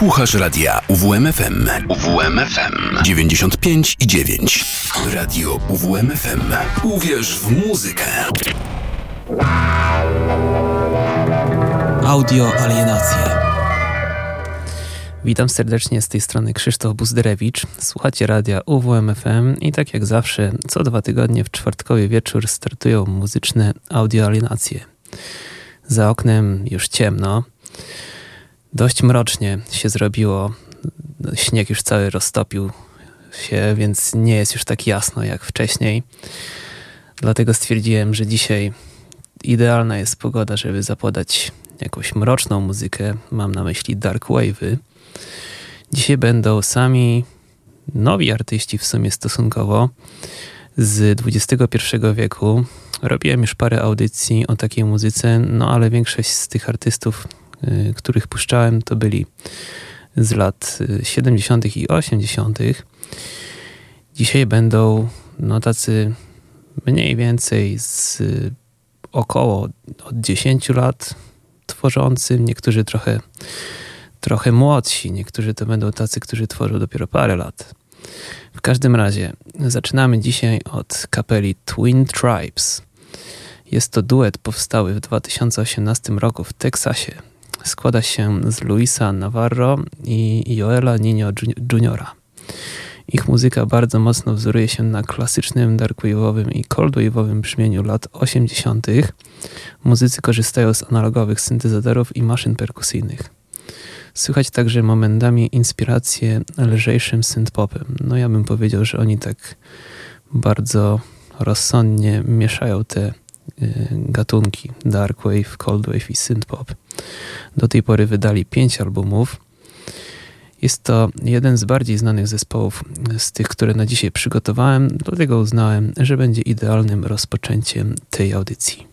Słuchasz radia UWMFM. UWMFM 95 i 9. Radio UWMFM. Uwierz w muzykę. Audio alienacje. Witam serdecznie z tej strony Krzysztof Buzderewicz. Słuchacie radia UWMFM i tak jak zawsze, co dwa tygodnie w czwartkowy wieczór startują muzyczne audio alienacje. Za oknem już ciemno. Dość mrocznie się zrobiło. Śnieg już cały roztopił się, więc nie jest już tak jasno jak wcześniej. Dlatego stwierdziłem, że dzisiaj idealna jest pogoda, żeby zapodać jakąś mroczną muzykę. Mam na myśli dark wave'y. Dzisiaj będą sami nowi artyści w sumie stosunkowo z XXI wieku. Robiłem już parę audycji o takiej muzyce, no ale większość z tych artystów których puszczałem, to byli z lat 70. Y, i 80. Dzisiaj będą no tacy mniej więcej z około od 10 lat tworzący, niektórzy trochę, trochę młodsi, niektórzy to będą tacy, którzy tworzą dopiero parę lat. W każdym razie zaczynamy dzisiaj od kapeli Twin Tribes. Jest to duet powstały w 2018 roku w Teksasie składa się z Luisa Navarro i Joela Nino Juniora. Ich muzyka bardzo mocno wzoruje się na klasycznym darkwave'owym i coldwave'owym brzmieniu lat 80. Muzycy korzystają z analogowych syntezatorów i maszyn perkusyjnych. Słychać także momentami inspirację lżejszym synthpopem. No ja bym powiedział, że oni tak bardzo rozsądnie mieszają te gatunki dark wave, cold wave i synthpop. Do tej pory wydali pięć albumów. Jest to jeden z bardziej znanych zespołów z tych, które na dzisiaj przygotowałem, dlatego uznałem, że będzie idealnym rozpoczęciem tej audycji.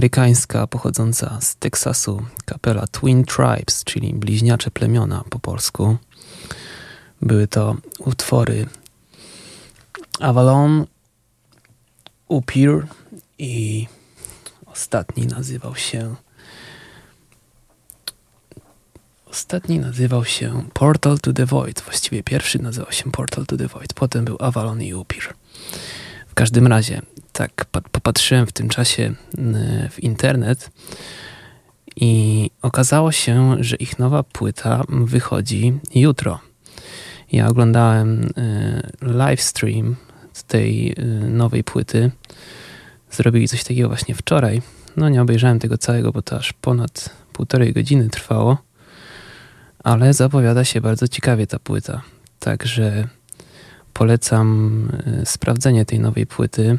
Amerykańska, pochodząca z Teksasu kapela Twin Tribes, czyli bliźniacze plemiona po polsku. Były to utwory Avalon, Upir i ostatni nazywał się Ostatni nazywał się Portal to the Void. Właściwie pierwszy nazywał się Portal to the Void. Potem był Avalon i Upir. W każdym razie, tak popatrzyłem w tym czasie w internet i okazało się, że ich nowa płyta wychodzi jutro. Ja oglądałem y, live stream tej y, nowej płyty. Zrobili coś takiego właśnie wczoraj. No nie obejrzałem tego całego, bo to aż ponad półtorej godziny trwało. Ale zapowiada się bardzo ciekawie ta płyta. Także polecam y, sprawdzenie tej nowej płyty.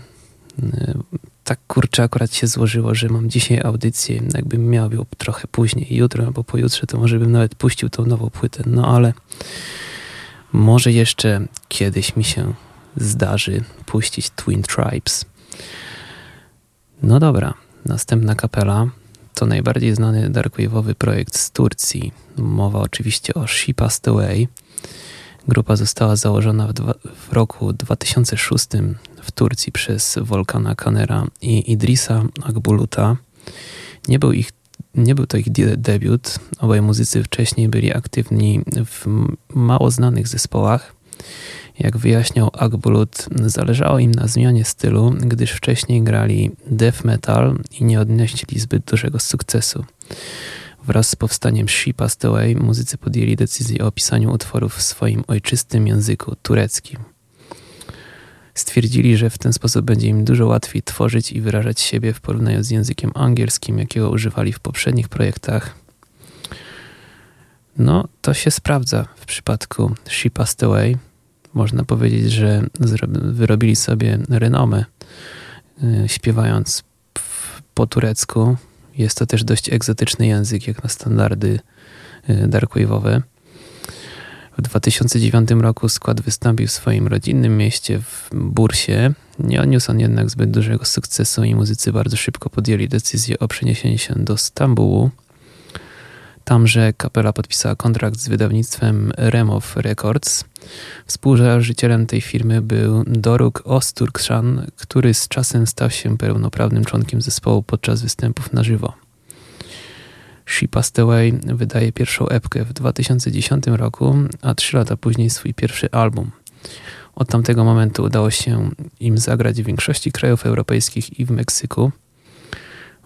Tak kurczę akurat się złożyło, że mam dzisiaj audycję. Jakbym miał ją trochę później, jutro albo pojutrze, to może bym nawet puścił tą nową płytę. No ale może jeszcze kiedyś mi się zdarzy puścić Twin Tribes. No dobra, następna kapela to najbardziej znany darkwave'owy projekt z Turcji. Mowa oczywiście o She Passed Away. Grupa została założona w, dwa, w roku 2006 w Turcji przez Volkana Kanera i Idrisa Akbuluta. Nie był ich nie był to ich debiut. Obaj muzycy wcześniej byli aktywni w mało znanych zespołach. Jak wyjaśniał Akbulut, zależało im na zmianie stylu, gdyż wcześniej grali death metal i nie odnieśli zbyt dużego sukcesu. Wraz z powstaniem Passed Away muzycy podjęli decyzję o opisaniu utworów w swoim ojczystym języku tureckim. Stwierdzili, że w ten sposób będzie im dużo łatwiej tworzyć i wyrażać siebie w porównaniu z językiem angielskim, jakiego używali w poprzednich projektach. No, to się sprawdza w przypadku She Passed Away. Można powiedzieć, że wyrobili sobie renomę y, śpiewając po turecku. Jest to też dość egzotyczny język, jak na standardy y, darkwave'owe. W 2009 roku skład wystąpił w swoim rodzinnym mieście w Bursie. Nie odniósł on jednak zbyt dużego sukcesu i muzycy bardzo szybko podjęli decyzję o przeniesieniu się do Stambułu. Tamże kapela podpisała kontrakt z wydawnictwem Remov Records. Współzałożycielem tej firmy był Doruk Osturkrzan, który z czasem stał się pełnoprawnym członkiem zespołu podczas występów na żywo. She Passed Away wydaje pierwszą epkę w 2010 roku, a trzy lata później swój pierwszy album. Od tamtego momentu udało się im zagrać w większości krajów europejskich i w Meksyku.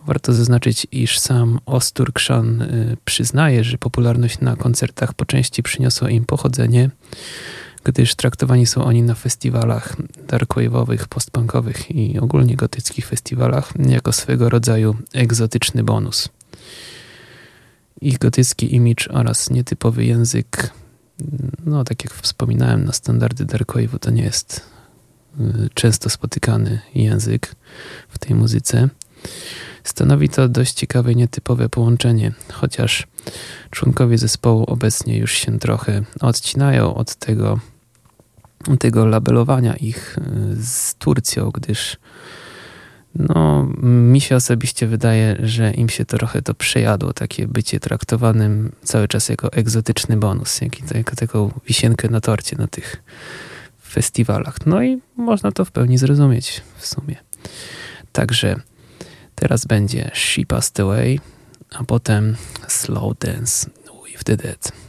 Warto zaznaczyć, iż sam Osturkrzan y, przyznaje, że popularność na koncertach po części przyniosła im pochodzenie, gdyż traktowani są oni na festiwalach darkwave'owych, postpunkowych i ogólnie gotyckich festiwalach jako swego rodzaju egzotyczny bonus. Ich gotycki image oraz nietypowy język, no tak jak wspominałem, na standardy Darkwave'u to nie jest y, często spotykany język w tej muzyce. Stanowi to dość ciekawe i nietypowe połączenie, chociaż członkowie zespołu obecnie już się trochę odcinają od tego, tego labelowania ich y, z Turcją, gdyż no, mi się osobiście wydaje, że im się trochę to przejadło, takie bycie traktowanym cały czas jako egzotyczny bonus, jak, jako taką wisienkę na torcie na tych festiwalach. No i można to w pełni zrozumieć w sumie. Także teraz będzie She Passed Away, a potem Slow Dance with the Dead.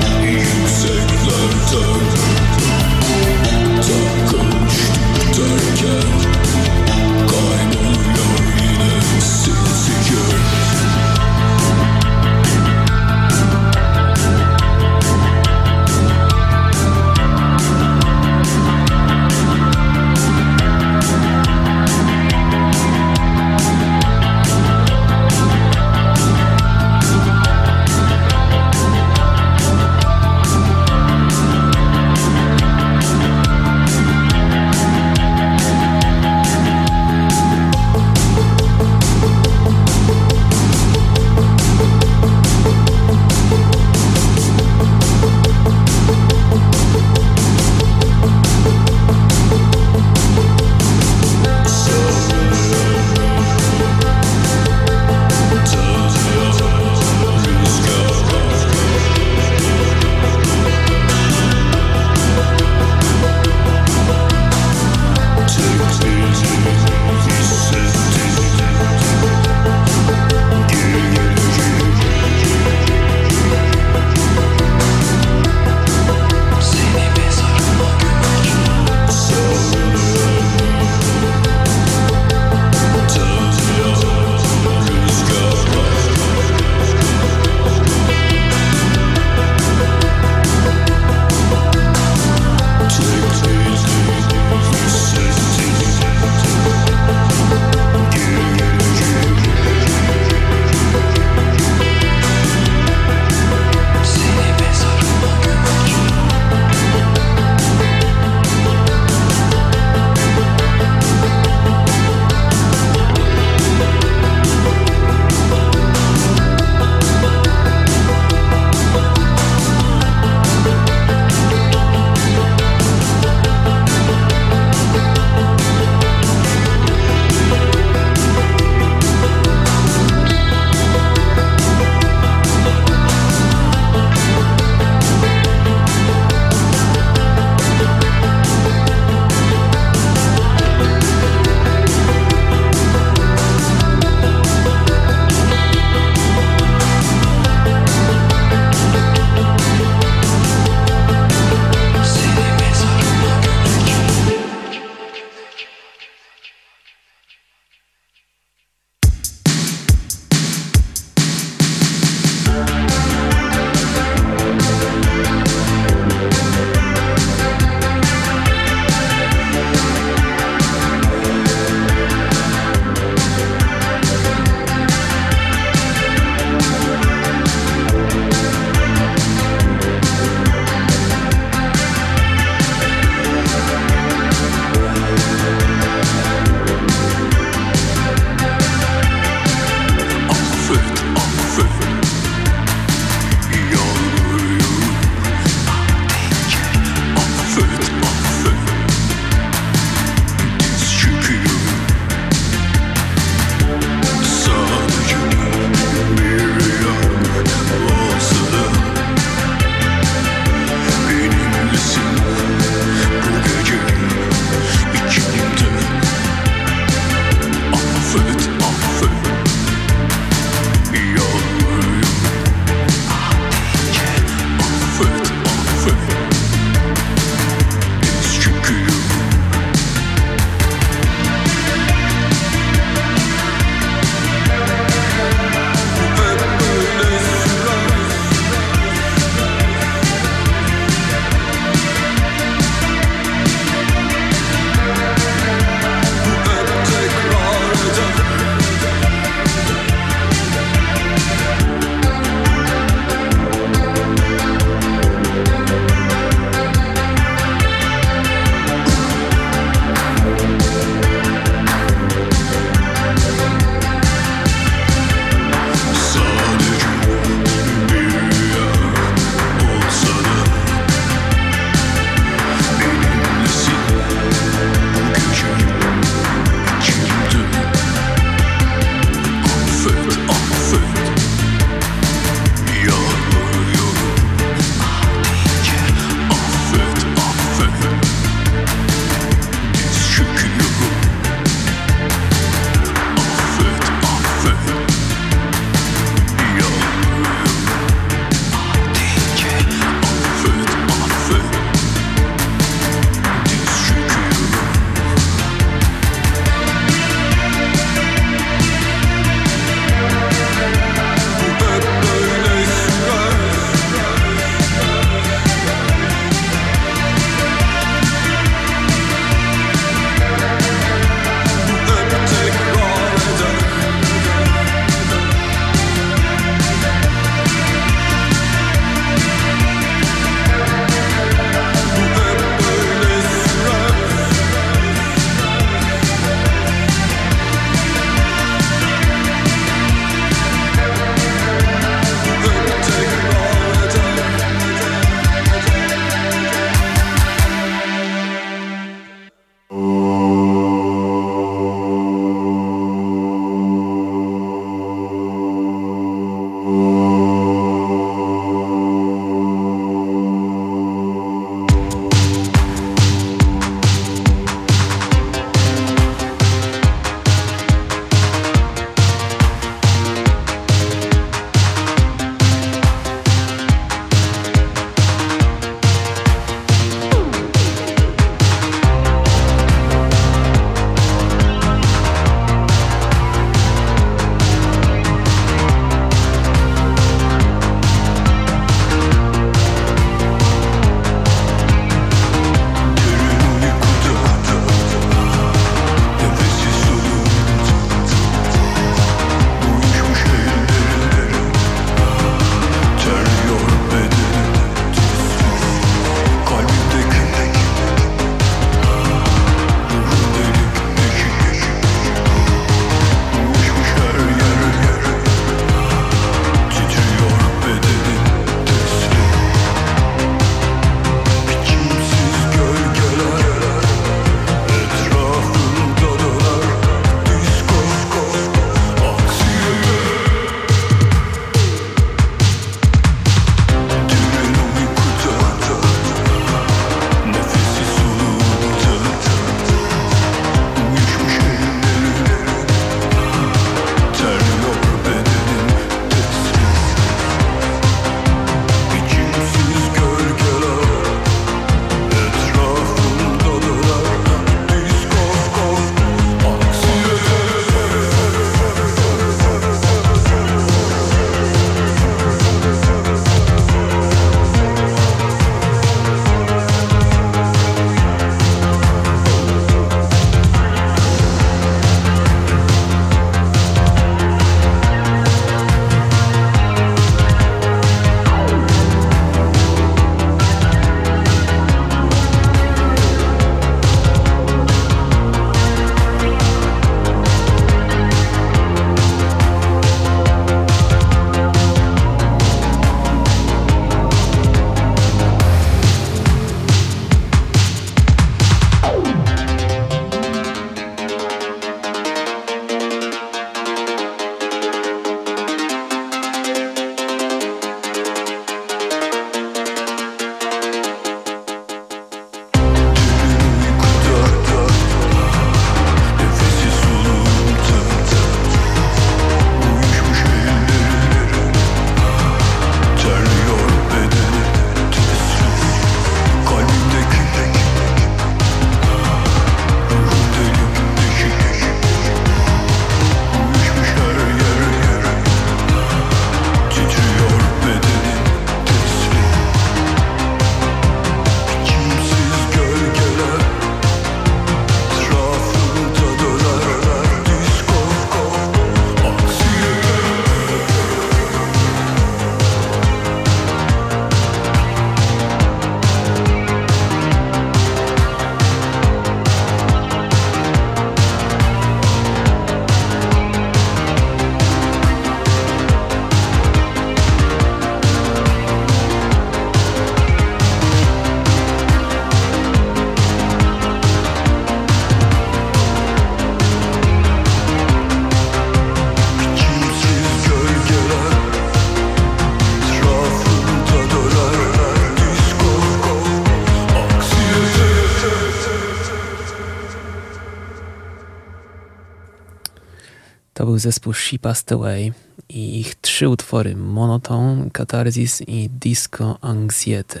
Zespół She Passed Away i ich trzy utwory Monoton, Catharsis i Disco Anxiety.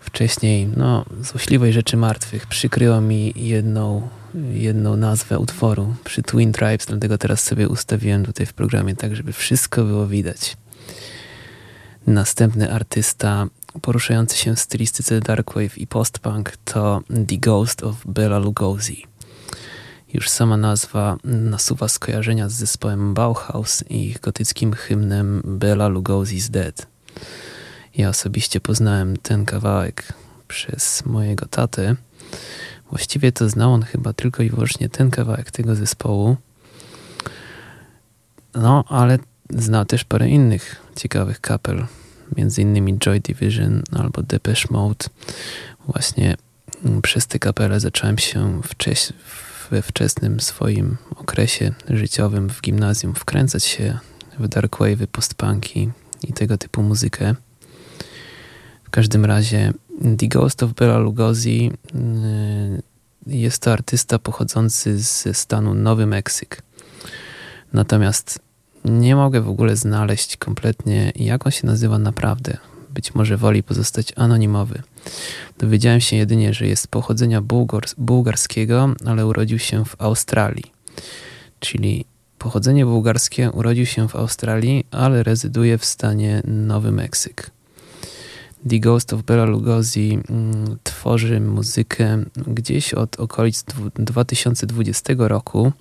Wcześniej, no, Złośliwej Rzeczy Martwych przykryło mi jedną, jedną nazwę utworu przy Twin Tribes, dlatego teraz sobie ustawiłem tutaj w programie tak, żeby wszystko było widać. Następny artysta poruszający się w stylistyce darkwave i postpunk to The Ghost of Bela Lugosi. Już sama nazwa nasuwa skojarzenia z zespołem Bauhaus i ich gotyckim hymnem Bela Lugosi's Dead. Ja osobiście poznałem ten kawałek przez mojego tatę. Właściwie to znał on chyba tylko i wyłącznie ten kawałek tego zespołu. No, ale znał też parę innych ciekawych kapel, między innymi Joy Division albo Depeche Mode. Właśnie przez te kapele zacząłem się wcześ, we wczesnym swoim okresie życiowym w gimnazjum wkręcać się w darkwave'y, postpunki i tego typu muzykę. W każdym razie The Ghost of Bela Lugosi y, jest to artysta pochodzący ze stanu Nowy Meksyk. Natomiast nie mogę w ogóle znaleźć kompletnie, jak on się nazywa naprawdę. Być może woli pozostać anonimowy. Dowiedziałem się jedynie, że jest pochodzenia bułgars bułgarskiego, ale urodził się w Australii. Czyli pochodzenie bułgarskie urodził się w Australii, ale rezyduje w stanie Nowy Meksyk. The Ghost of Bela Lugosi mm, tworzy muzykę gdzieś od okolic 2020 roku.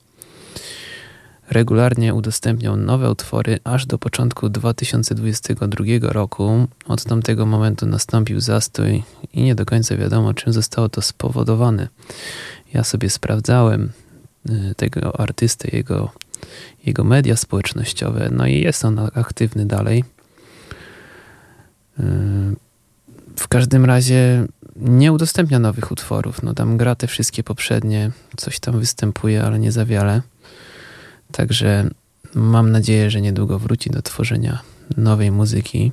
Regularnie udostępniał nowe utwory aż do początku 2022 roku. Od tamtego momentu nastąpił zastój i nie do końca wiadomo, czym zostało to spowodowane. Ja sobie sprawdzałem y, tego artystę, jego, jego media społecznościowe, no i jest on aktywny dalej. Y, w każdym razie nie udostępnia nowych utworów. No tam gra te wszystkie poprzednie, coś tam występuje, ale nie za wiele. Także mam nadzieję, że niedługo wróci do tworzenia nowej muzyki.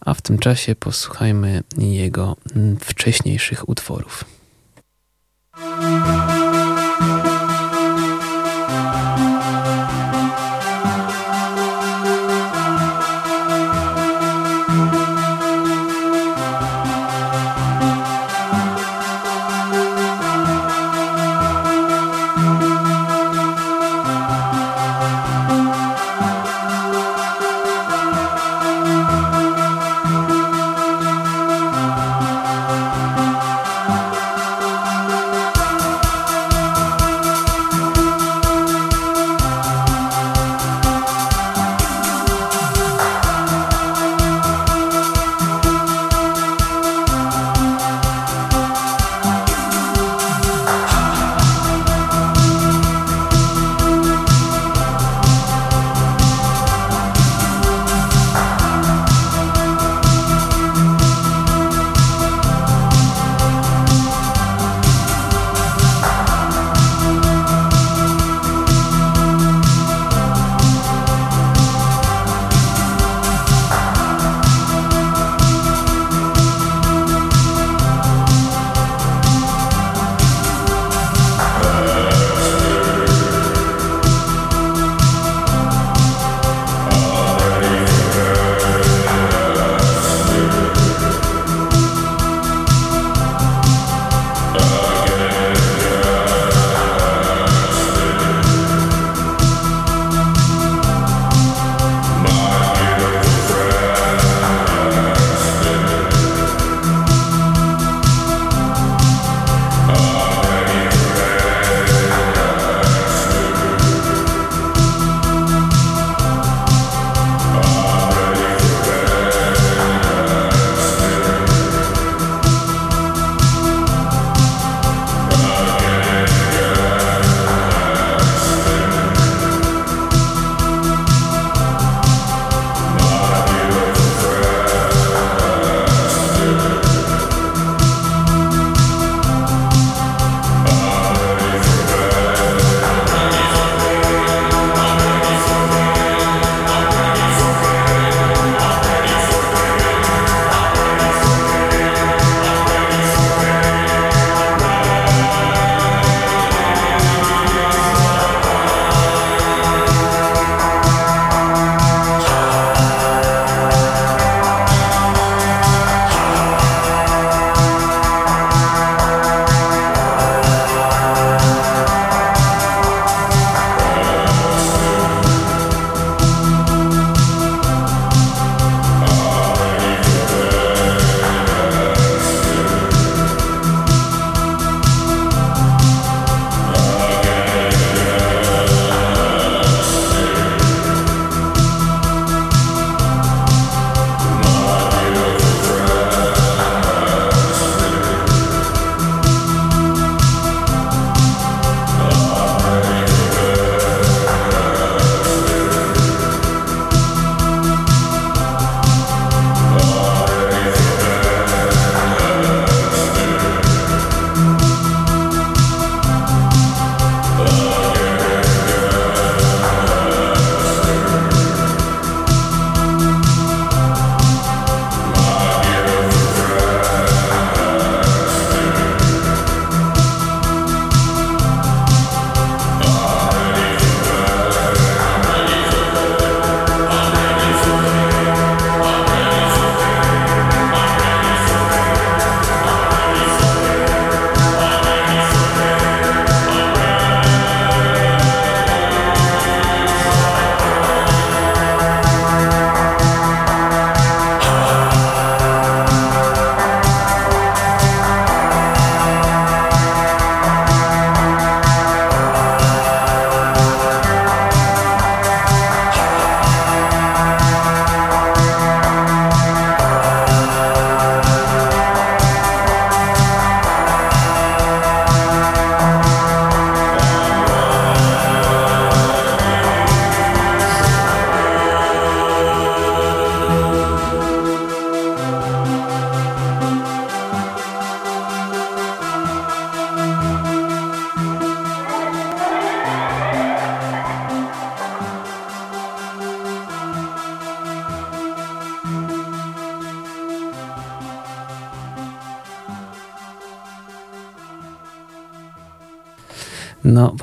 A w tym czasie posłuchajmy jego wcześniejszych utworów.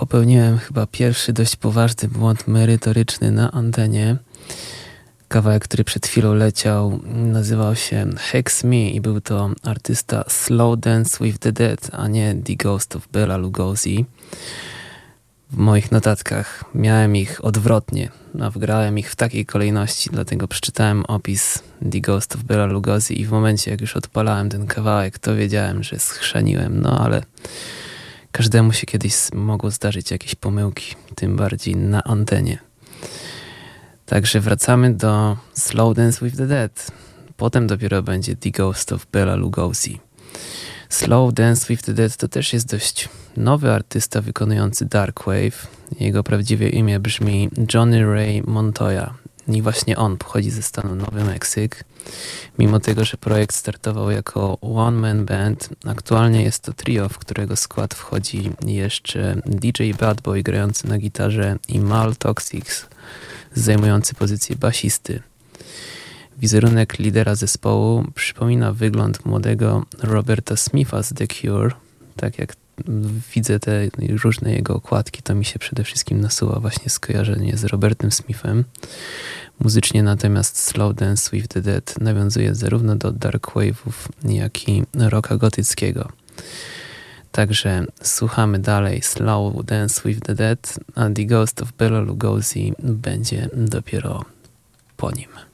Popełniłem chyba pierwszy dość poważny błąd merytoryczny na antenie. Kawałek, który przed chwilą leciał, nazywał się Hex Me i był to artysta Slow Dance with the Dead, a nie The Ghost of Bela Lugosi. W moich notatkach miałem ich odwrotnie, a wgrałem ich w takiej kolejności, dlatego przeczytałem opis The Ghost of Bela Lugosi i w momencie, jak już odpalałem ten kawałek, to wiedziałem, że schrzeniłem, no ale każdemu się kiedyś mogło zdarzyć jakieś pomyłki, tym bardziej na antenie. Także wracamy do Slow Dance with the Dead. Potem dopiero będzie The Ghost of Bela Lugosi. Slow Dance with the Dead to też jest dość nowy artysta wykonujący dark wave. Jego prawdziwe imię brzmi Johnny Ray Montoya i właśnie on pochodzi ze stanu Nowy Meksyk. Mimo tego, że projekt startował jako one-man band, aktualnie jest to trio, w którego skład wchodzi jeszcze DJ Bad Boy grający na gitarze i Mal Toxics zajmujący pozycję basisty. Wizerunek lidera zespołu przypomina wygląd młodego Roberta Smitha z The Cure. Tak jak widzę te różne jego okładki, to mi się przede wszystkim nasuwa właśnie skojarzenie z Robertem Smithem. Muzycznie natomiast Slow Dance with the Dead nawiązuje zarówno do dark wave'ów, jak i rocka gotyckiego. Także słuchamy dalej Slow Dance with the Dead, a The Ghost of Bela Lugosi będzie dopiero po nim.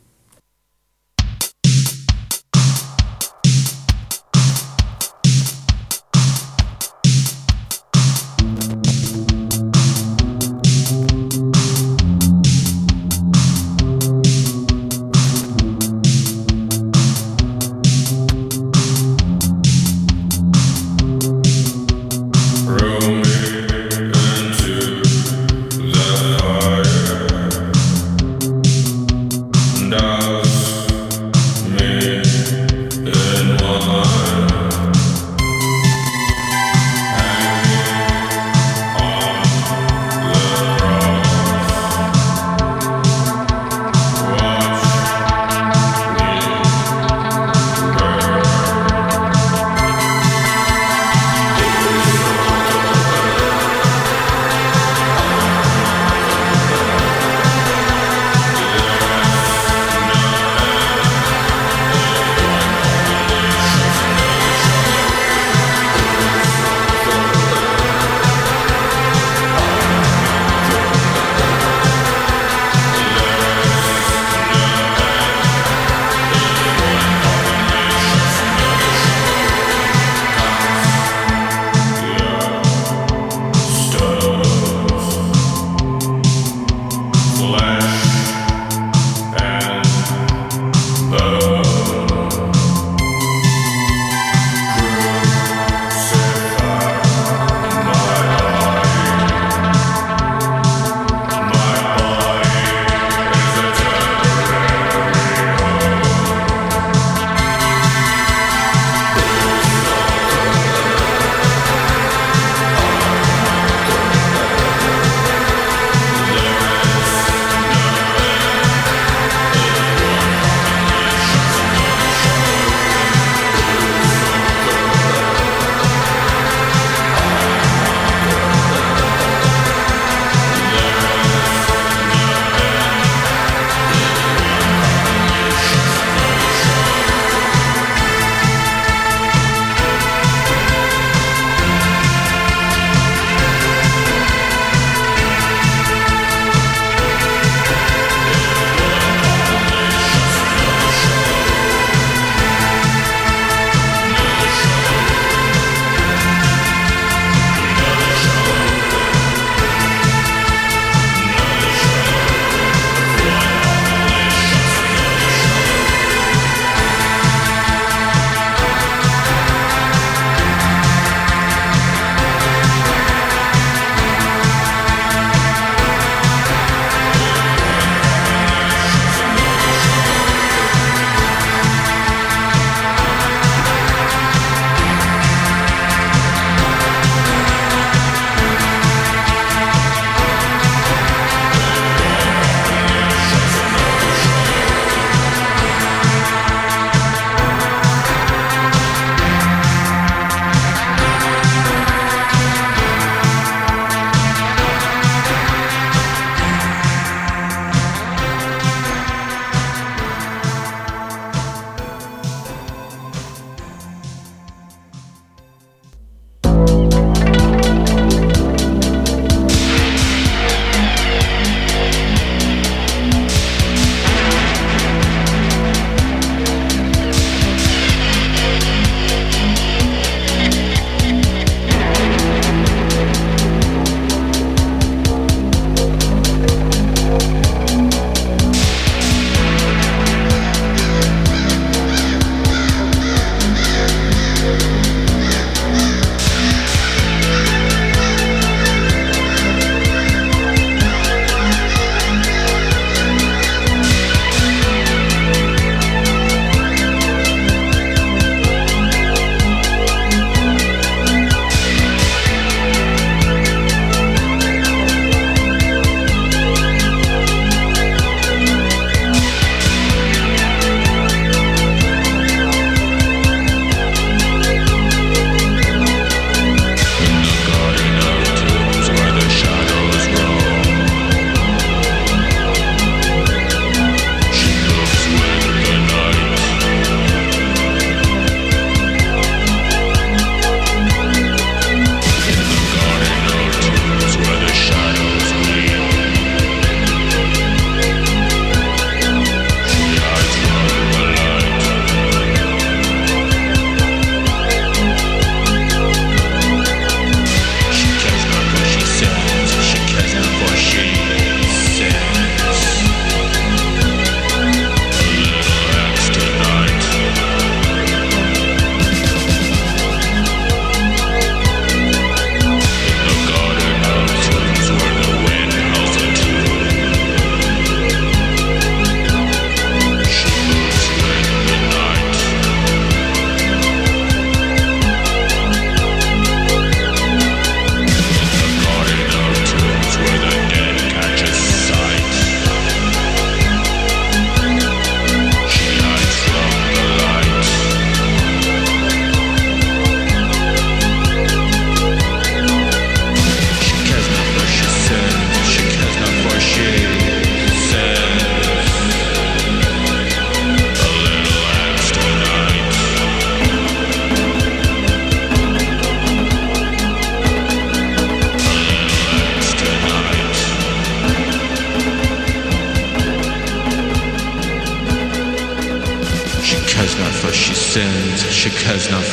Cares not.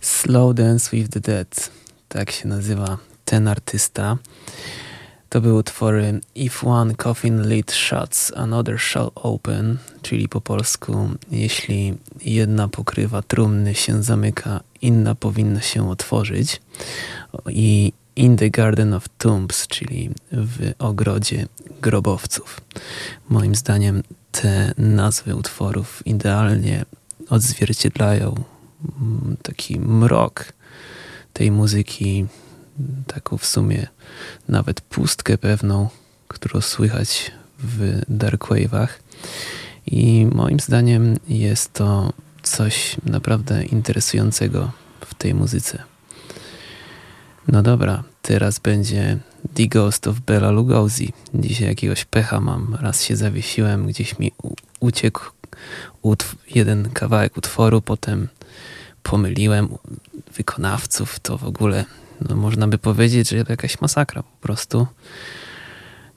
Slow Dance with the Dead. Tak się nazywa ten artysta. To były utwory If One Coffin Lid Shuts, Another Shall Open, czyli po polsku jeśli jedna pokrywa trumny się zamyka, inna powinna się otworzyć. I In the Garden of Tombs, czyli w ogrodzie grobowców. Moim zdaniem te nazwy utworów idealnie odzwierciedlają mm, taki mrok tej muzyki, taką w sumie nawet pustkę pewną, którą słychać w Darkwave'ach. I moim zdaniem jest to coś naprawdę interesującego w tej muzyce. No dobra, teraz będzie The Ghost of Bela Lugosi. Dzisiaj jakiegoś pecha mam. Raz się zawiesiłem, gdzieś mi uciekł jeden kawałek utworu, potem pomyliłem wykonawców. To w ogóle no, można by powiedzieć, że jakaś masakra po prostu.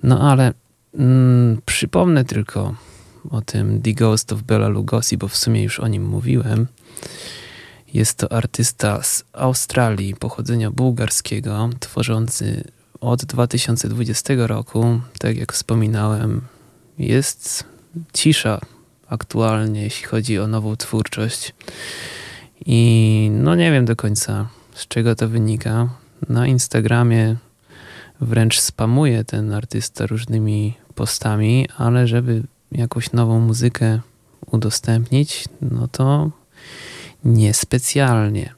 No ale mm, przypomnę tylko o tym The Ghost of Bela Lugosi, bo w sumie już o nim mówiłem. Jest to artysta z Australii pochodzenia bułgarskiego, tworzący od 2020 roku. Tak jak wspominałem, jest cisza aktualnie, jeśli chodzi o nową twórczość. I no nie wiem do końca, z czego to wynika. Na Instagramie wręcz spamuje ten artysta różnymi postami, ale żeby jakąś nową muzykę udostępnić, no to niespecjalnie.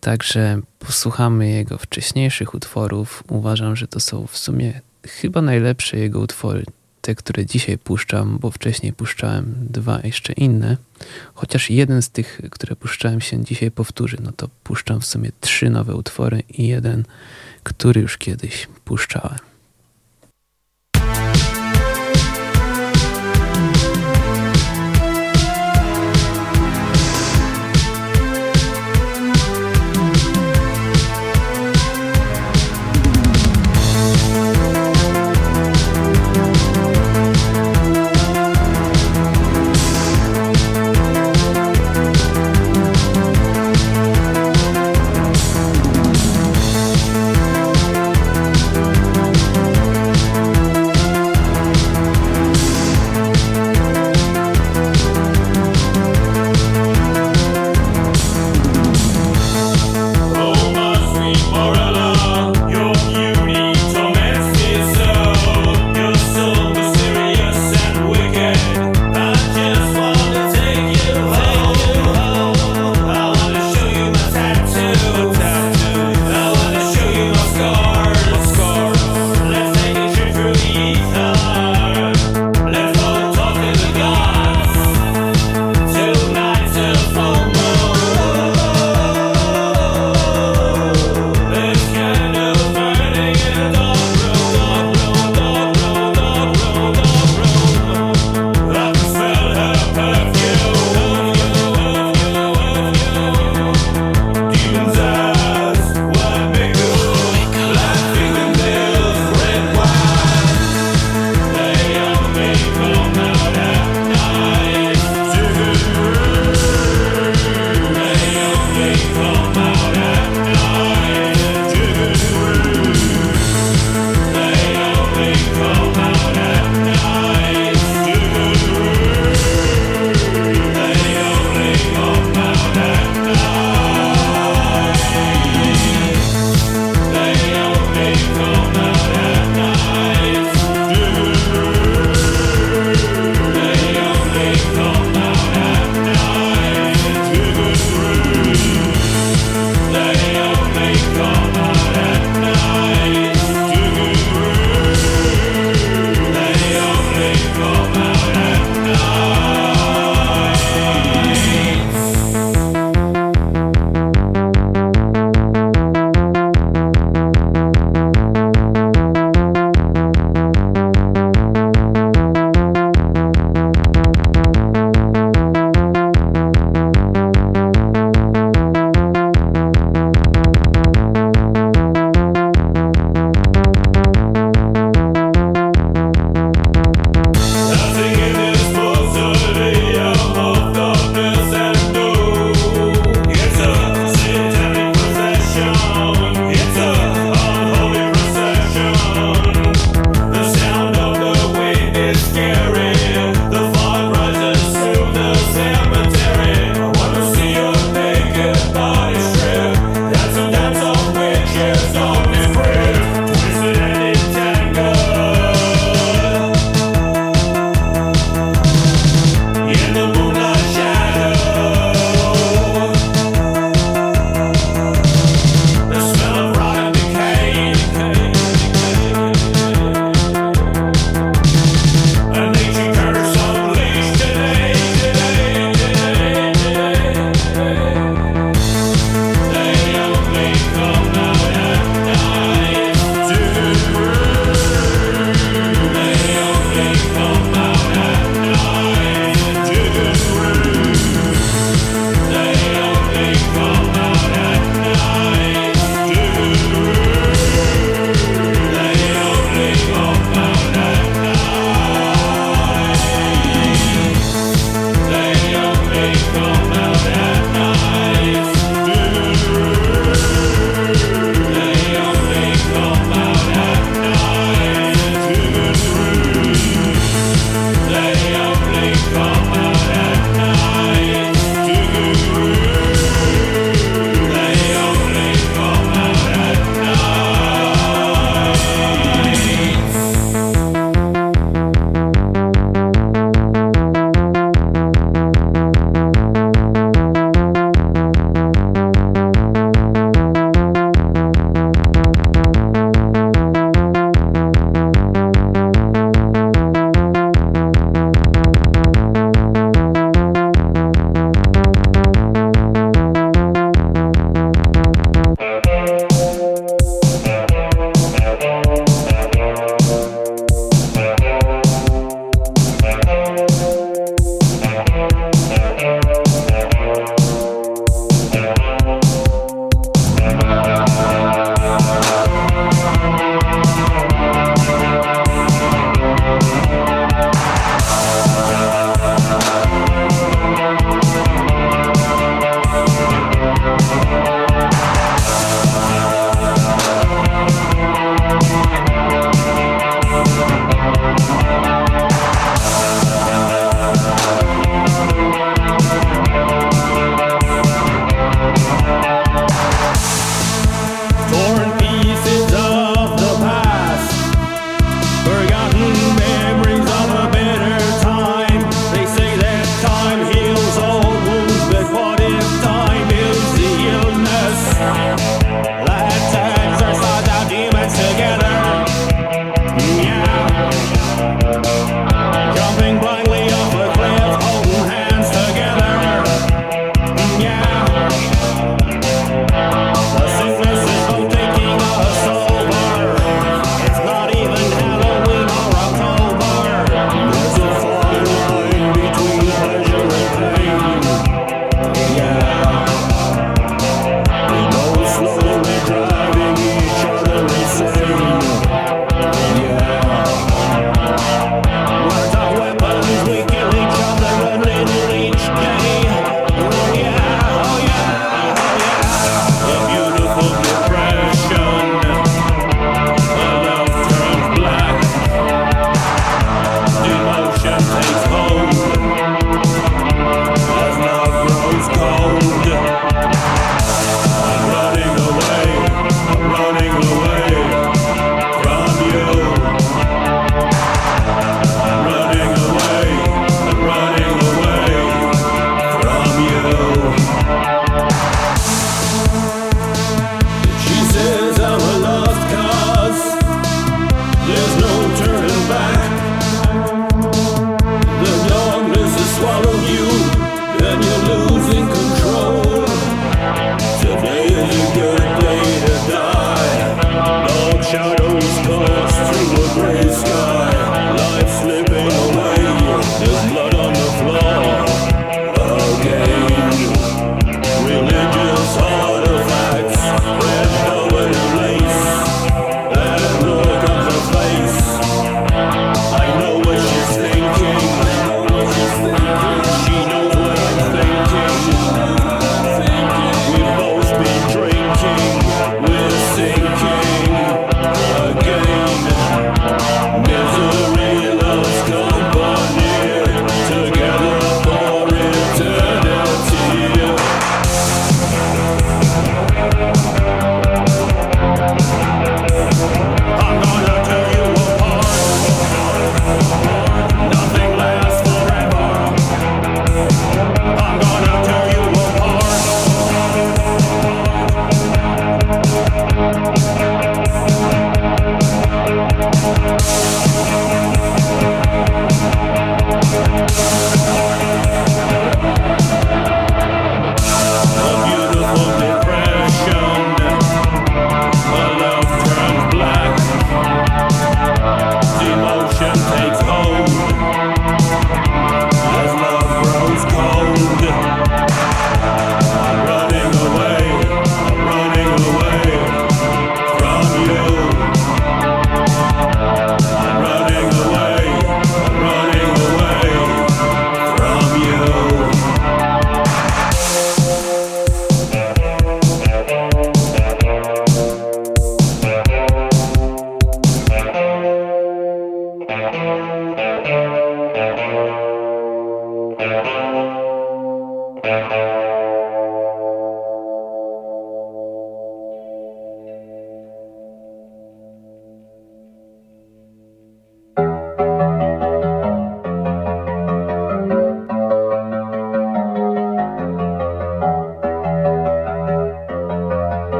Także posłuchamy jego wcześniejszych utworów. Uważam, że to są w sumie chyba najlepsze jego utwory, te, które dzisiaj puszczam, bo wcześniej puszczałem dwa jeszcze inne. Chociaż jeden z tych, które puszczałem się dzisiaj powtórzy, no to puszczam w sumie trzy nowe utwory i jeden, który już kiedyś puszczałem.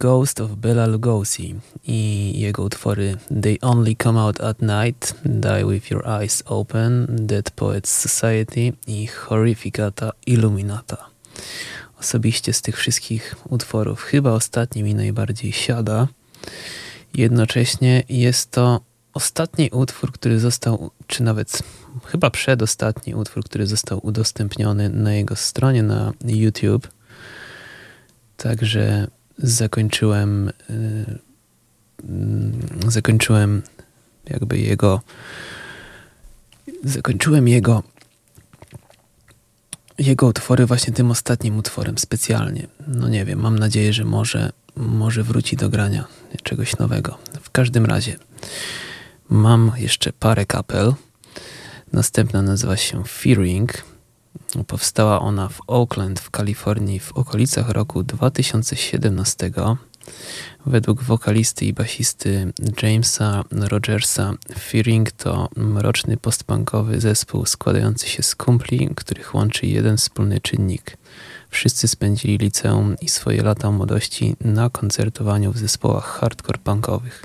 Ghost of Bela Lugosi i jego utwory They Only Come Out at Night, Die With Your Eyes Open, Dead Poets Society i Horrificata Illuminata. Osobiście z tych wszystkich utworów chyba ostatni mi najbardziej siada. Jednocześnie jest to ostatni utwór, który został, czy nawet chyba przedostatni utwór, który został udostępniony na jego stronie na YouTube. Także zakończyłem yy, zakończyłem jakby jego zakończyłem jego jego utwory właśnie tym ostatnim utworem specjalnie. No nie wiem, mam nadzieję, że może, może wróci do grania czegoś nowego. W każdym razie mam jeszcze parę kapel. Następna nazywa się Fearing. Powstała ona w Oakland w Kalifornii w okolicach roku 2017. Według wokalisty i basisty Jamesa Rogersa, Fearing to mroczny postpunkowy zespół składający się z kumpli, których łączy jeden wspólny czynnik. Wszyscy spędzili liceum i swoje lata młodości na koncertowaniu w zespołach hardcore punkowych.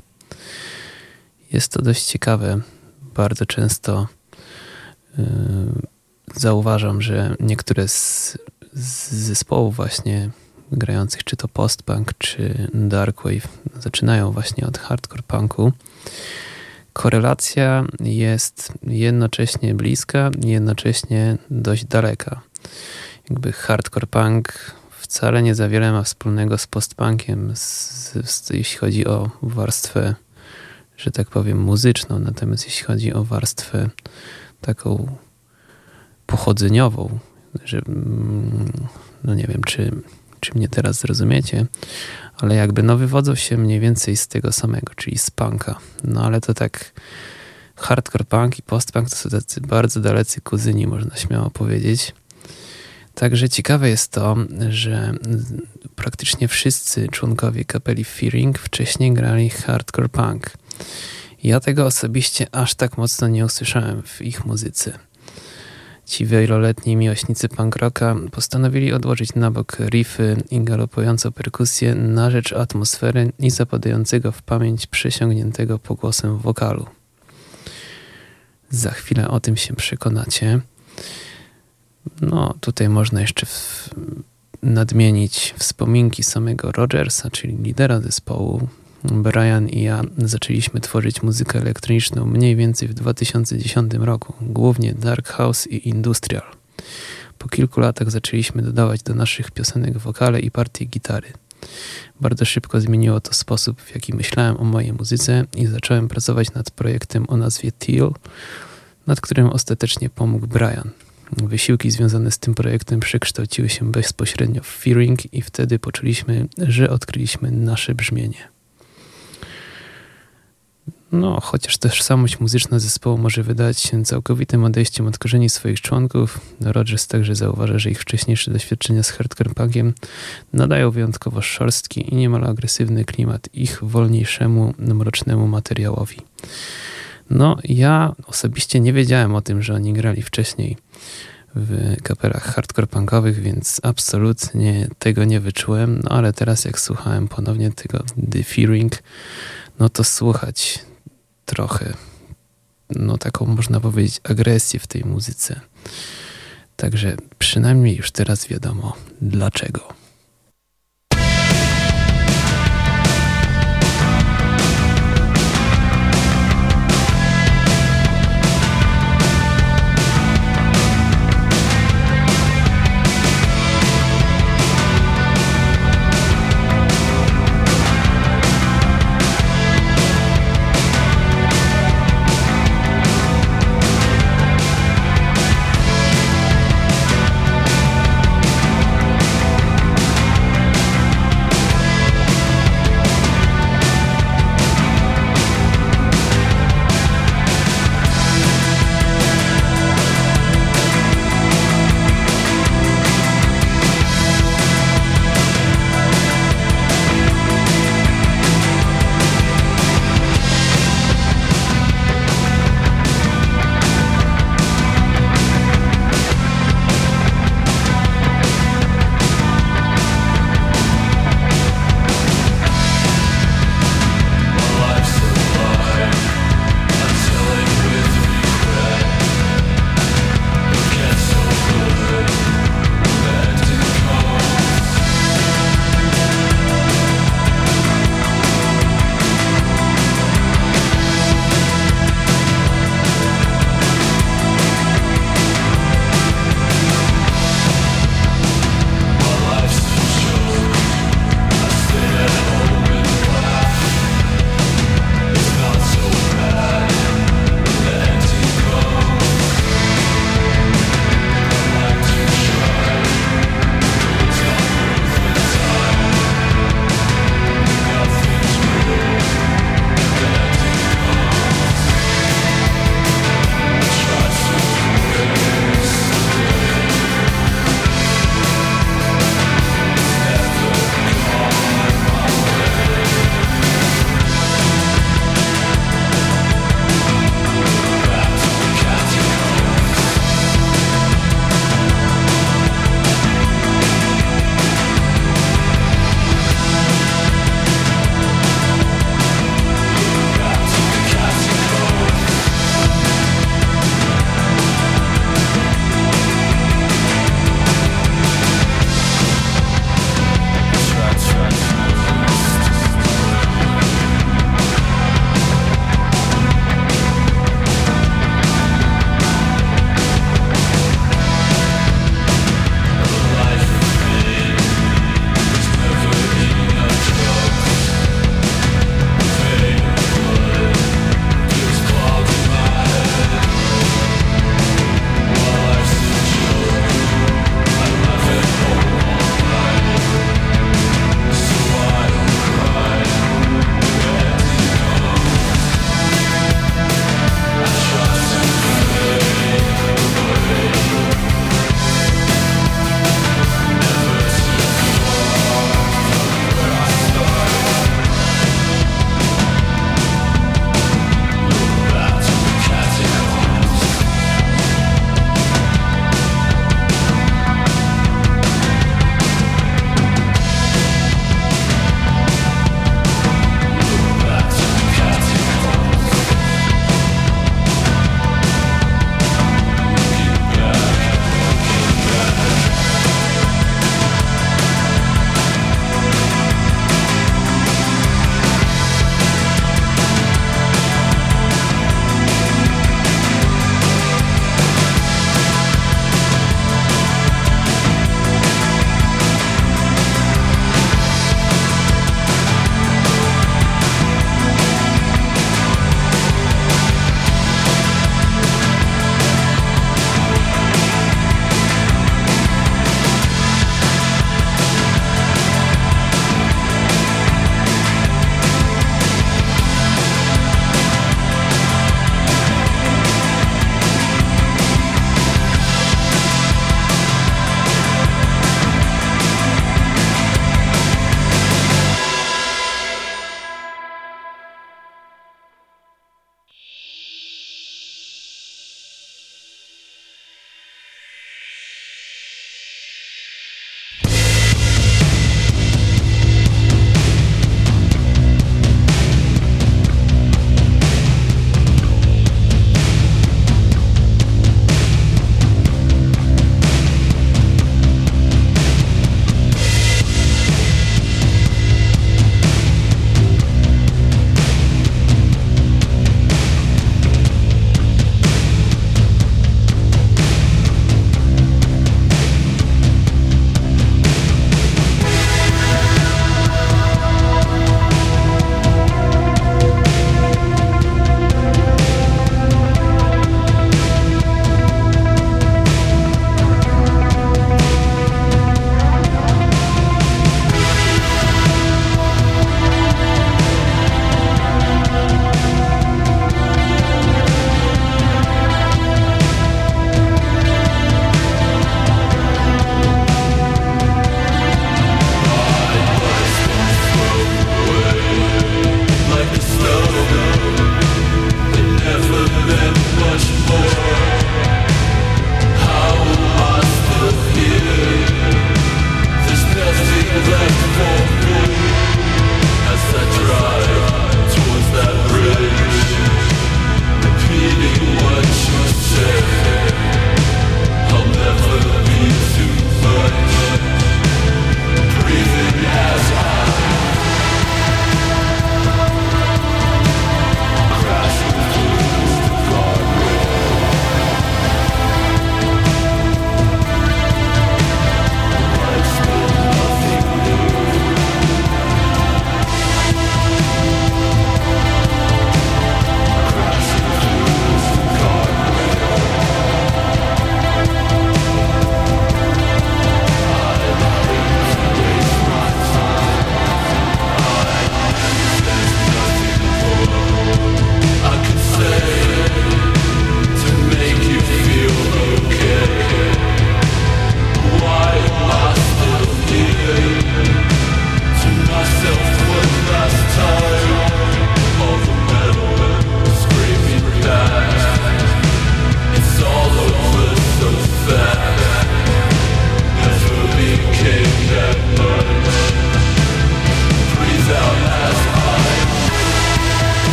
Jest to dość ciekawe. Bardzo często yy, zauważam, że niektóre z, z zespołów właśnie grających czy to post-punk, czy darkwave zaczynają właśnie od hardcore punku. Korelacja jest jednocześnie bliska, jednocześnie dość daleka. Jakby hardcore punk wcale nie za wiele ma wspólnego z postpunkiem, jeśli chodzi o warstwę, że tak powiem, muzyczną. Natomiast jeśli chodzi o warstwę taką pochodzeniową, że mm, no nie wiem, czy czy mnie teraz zrozumiecie, ale jakby no wywodzą się mniej więcej z tego samego, czyli z punka. No ale to tak hardcore punk i postpunk to są tacy bardzo dalecy kuzyni, można śmiało powiedzieć. Także ciekawe jest to, że praktycznie wszyscy członkowie kapeli Fearing wcześniej grali hardcore punk. Ja tego osobiście aż tak mocno nie usłyszałem w ich muzyce. Ci wieloletni miłośnicy punk rocka postanowili odłożyć na bok riffy i galopującą perkusję na rzecz atmosfery i zapadającego w pamięć przesiągniętego pogłosem wokalu. Za chwilę o tym się przekonacie. No, tutaj można jeszcze w, nadmienić wspominki samego Rogersa, czyli lidera zespołu, Brian i ja zaczęliśmy tworzyć muzykę elektroniczną mniej więcej w 2010 roku, głównie dark house i industrial. Po kilku latach zaczęliśmy dodawać do naszych piosenek wokale i partie gitary. Bardzo szybko zmieniło to sposób, w jaki myślałem o mojej muzyce i zacząłem pracować nad projektem o nazwie Teal, nad którym ostatecznie pomógł Brian. Wysiłki związane z tym projektem przekształciły się bezpośrednio w Fearing i wtedy poczuliśmy, że odkryliśmy nasze brzmienie. No, chociaż tożsamość muzyczna zespołu może wydać się całkowitym odejściem od korzeni swoich członków, Rogers także zauważa, że ich wcześniejsze doświadczenia z hardcore punkiem nadają wyjątkowo szorstki i niemal agresywny klimat ich wolniejszemu, mrocznemu materiałowi. No, ja osobiście nie wiedziałem o tym, że oni grali wcześniej w kapelach hardcore punkowych, więc absolutnie tego nie wyczułem, no ale teraz jak słuchałem ponownie tego The Fearing, no to słuchać trochę, no taką można powiedzieć, agresję w tej muzyce. Także przynajmniej już teraz wiadomo dlaczego.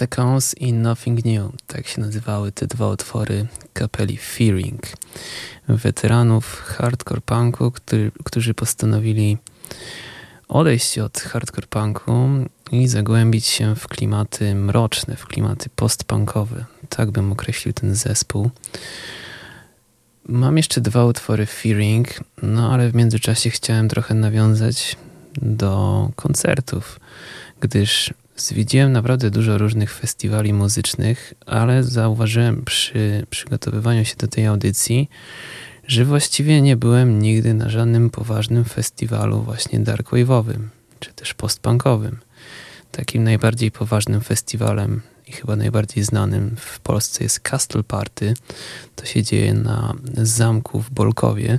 Catacombs i Nothing New. Tak się nazywały te dwa utwory kapeli Fearing. Weteranów hardcore punku, który, którzy postanowili odejść od hardcore punku i zagłębić się w klimaty mroczne, w klimaty postpunkowe. Tak bym określił ten zespół. Mam jeszcze dwa utwory Fearing, no ale w międzyczasie chciałem trochę nawiązać do koncertów, gdyż zwiedziłem naprawdę dużo różnych festiwali muzycznych, ale zauważyłem przy przygotowywaniu się do tej audycji, że właściwie nie byłem nigdy na żadnym poważnym festiwalu właśnie darkwave'owym, czy też postpunkowym. Takim najbardziej poważnym festiwalem i chyba najbardziej znanym w Polsce jest Castle Party. To się dzieje na zamku w Bolkowie.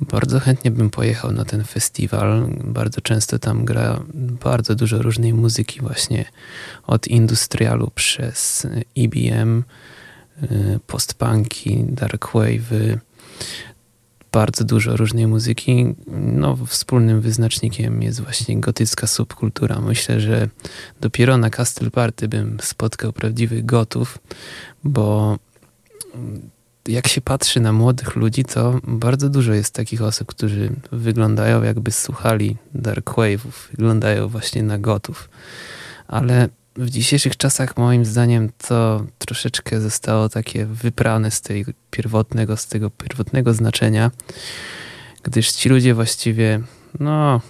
Bardzo chętnie bym pojechał na ten festiwal. Bardzo często tam gra bardzo dużo różnej muzyki, właśnie od industrialu przez EBM, y, postpunki, darkwave'y, bardzo dużo różnej muzyki. No, wspólnym wyznacznikiem jest właśnie gotycka subkultura. Myślę, że dopiero na Castle Party bym spotkał prawdziwych gotów, bo jak się patrzy na młodych ludzi, to bardzo dużo jest takich osób, którzy wyglądają jakby słuchali darkwave'ów, wyglądają właśnie na gotów. Ale w dzisiejszych czasach moim zdaniem to troszeczkę zostało takie wyprane z, tej pierwotnego, z tego pierwotnego znaczenia, gdyż ci ludzie właściwie, no,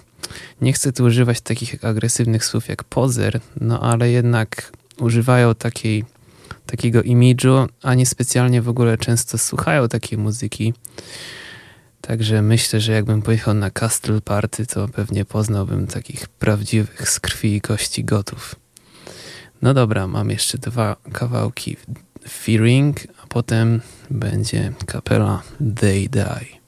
nie chcę tu używać takich agresywnych słów jak pozer, no ale jednak używają takiej, takiego imidżu, a nie specjalnie w ogóle często słuchają takiej muzyki. Także myślę, że jakbym pojechał na Castle Party, to pewnie poznałbym takich prawdziwych z krwi i kości gotów. No dobra, mam jeszcze dwa kawałki Fearing, a potem będzie kapela They Die.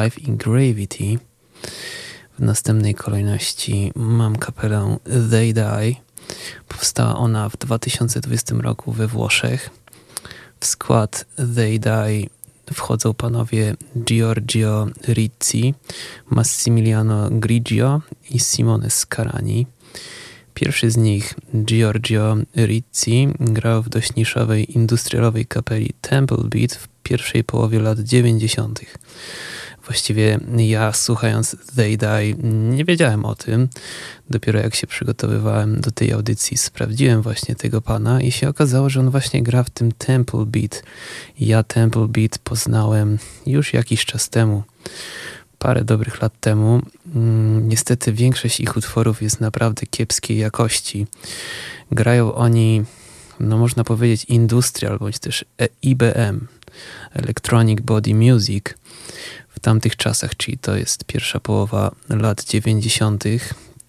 Alive in Gravity. W następnej kolejności mam kapelę They Die. Powstała ona w 2020 roku we Włoszech. W skład They Die wchodzą panowie Giorgio Rizzi, Massimiliano Grigio i Simone Scarani. Pierwszy z nich, Giorgio Rizzi, grał w dość niszowej industrialowej kapeli Temple Beat w pierwszej połowie lat 90. Właściwie ja słuchając They Die nie wiedziałem o tym. Dopiero jak się przygotowywałem do tej audycji sprawdziłem właśnie tego pana i się okazało, że on właśnie gra w tym Temple Beat. Ja Temple Beat poznałem już jakiś czas temu parę dobrych lat temu. Mm, niestety większość ich utworów jest naprawdę kiepskiej jakości. Grają oni, no można powiedzieć, industrial bądź też IBM, Electronic Body Music w tamtych czasach, czyli to jest pierwsza połowa lat 90.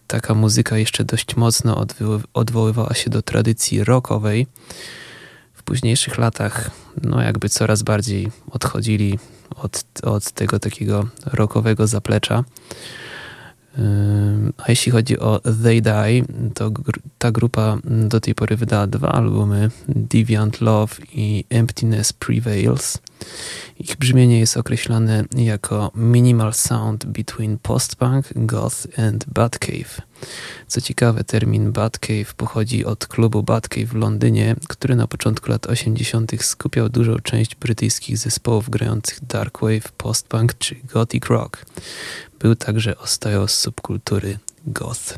Taka muzyka jeszcze dość mocno odwoływała się do tradycji rockowej. W późniejszych latach, no jakby coraz bardziej odchodzili od, od tego takiego rockowego zaplecza. A jeśli chodzi o They Die, to gr ta grupa do tej pory wydała dwa albumy, Deviant Love i Emptiness Prevails. Ich brzmienie jest określane jako minimal sound between post-punk, goth and Batcave. Co ciekawe, termin Batcave pochodzi od klubu Batcave w Londynie, który na początku lat 80. skupiał dużą część brytyjskich zespołów grających darkwave, post-punk czy gothic rock. Był także ostoją subkultury goth.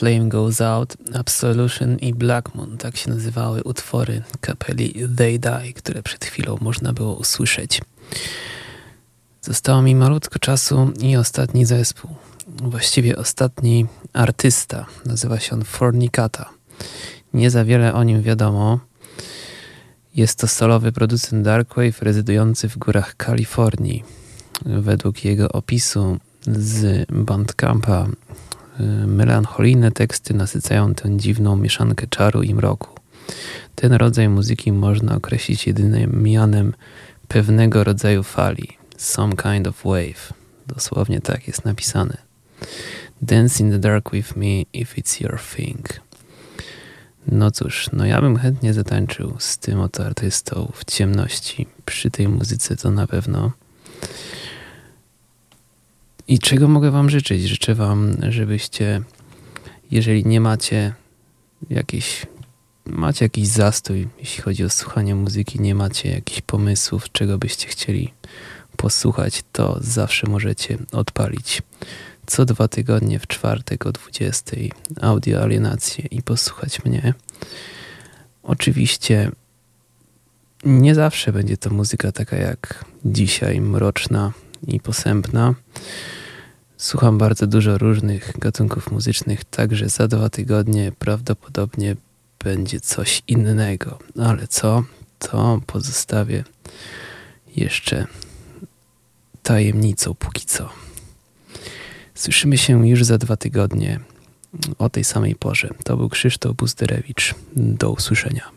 Flame Goes Out, Absolution i Black Moon, tak się nazywały utwory kapeli They Die, które przed chwilą można było usłyszeć. Zostało mi malutko czasu i ostatni zespół. Właściwie ostatni artysta. Nazywa się on Fornicata. Nie za wiele o nim wiadomo. Jest to solowy producent Darkwave rezydujący w górach Kalifornii. Według jego opisu z Bandcampa melancholijne teksty nasycają tę dziwną mieszankę czaru i mroku. Ten rodzaj muzyki można określić jedynie mianem pewnego rodzaju fali, some kind of wave. Dosłownie tak jest napisane. Dance in the dark with me if it's your thing. No cóż, no ja bym chętnie zatańczył z tym oto artystą w ciemności. Przy tej muzyce to na pewno. I czego mogę Wam życzyć? Życzę Wam, żebyście, jeżeli nie macie jakiejś, macie jakiś zastój, jeśli chodzi o słuchanie muzyki, nie macie jakichś pomysłów, czego byście chcieli posłuchać, to zawsze możecie odpalić co dwa tygodnie w czwartek o 20 audio alienację i posłuchać mnie. Oczywiście nie zawsze będzie to muzyka taka jak dzisiaj, mroczna i posępna. Słucham bardzo dużo różnych gatunków muzycznych, także za dwa tygodnie prawdopodobnie będzie coś innego. Ale co? To pozostawię jeszcze tajemnicą póki co. Słyszymy się już za dwa tygodnie o tej samej porze. To był Krzysztof Buzderewicz. Do usłyszenia.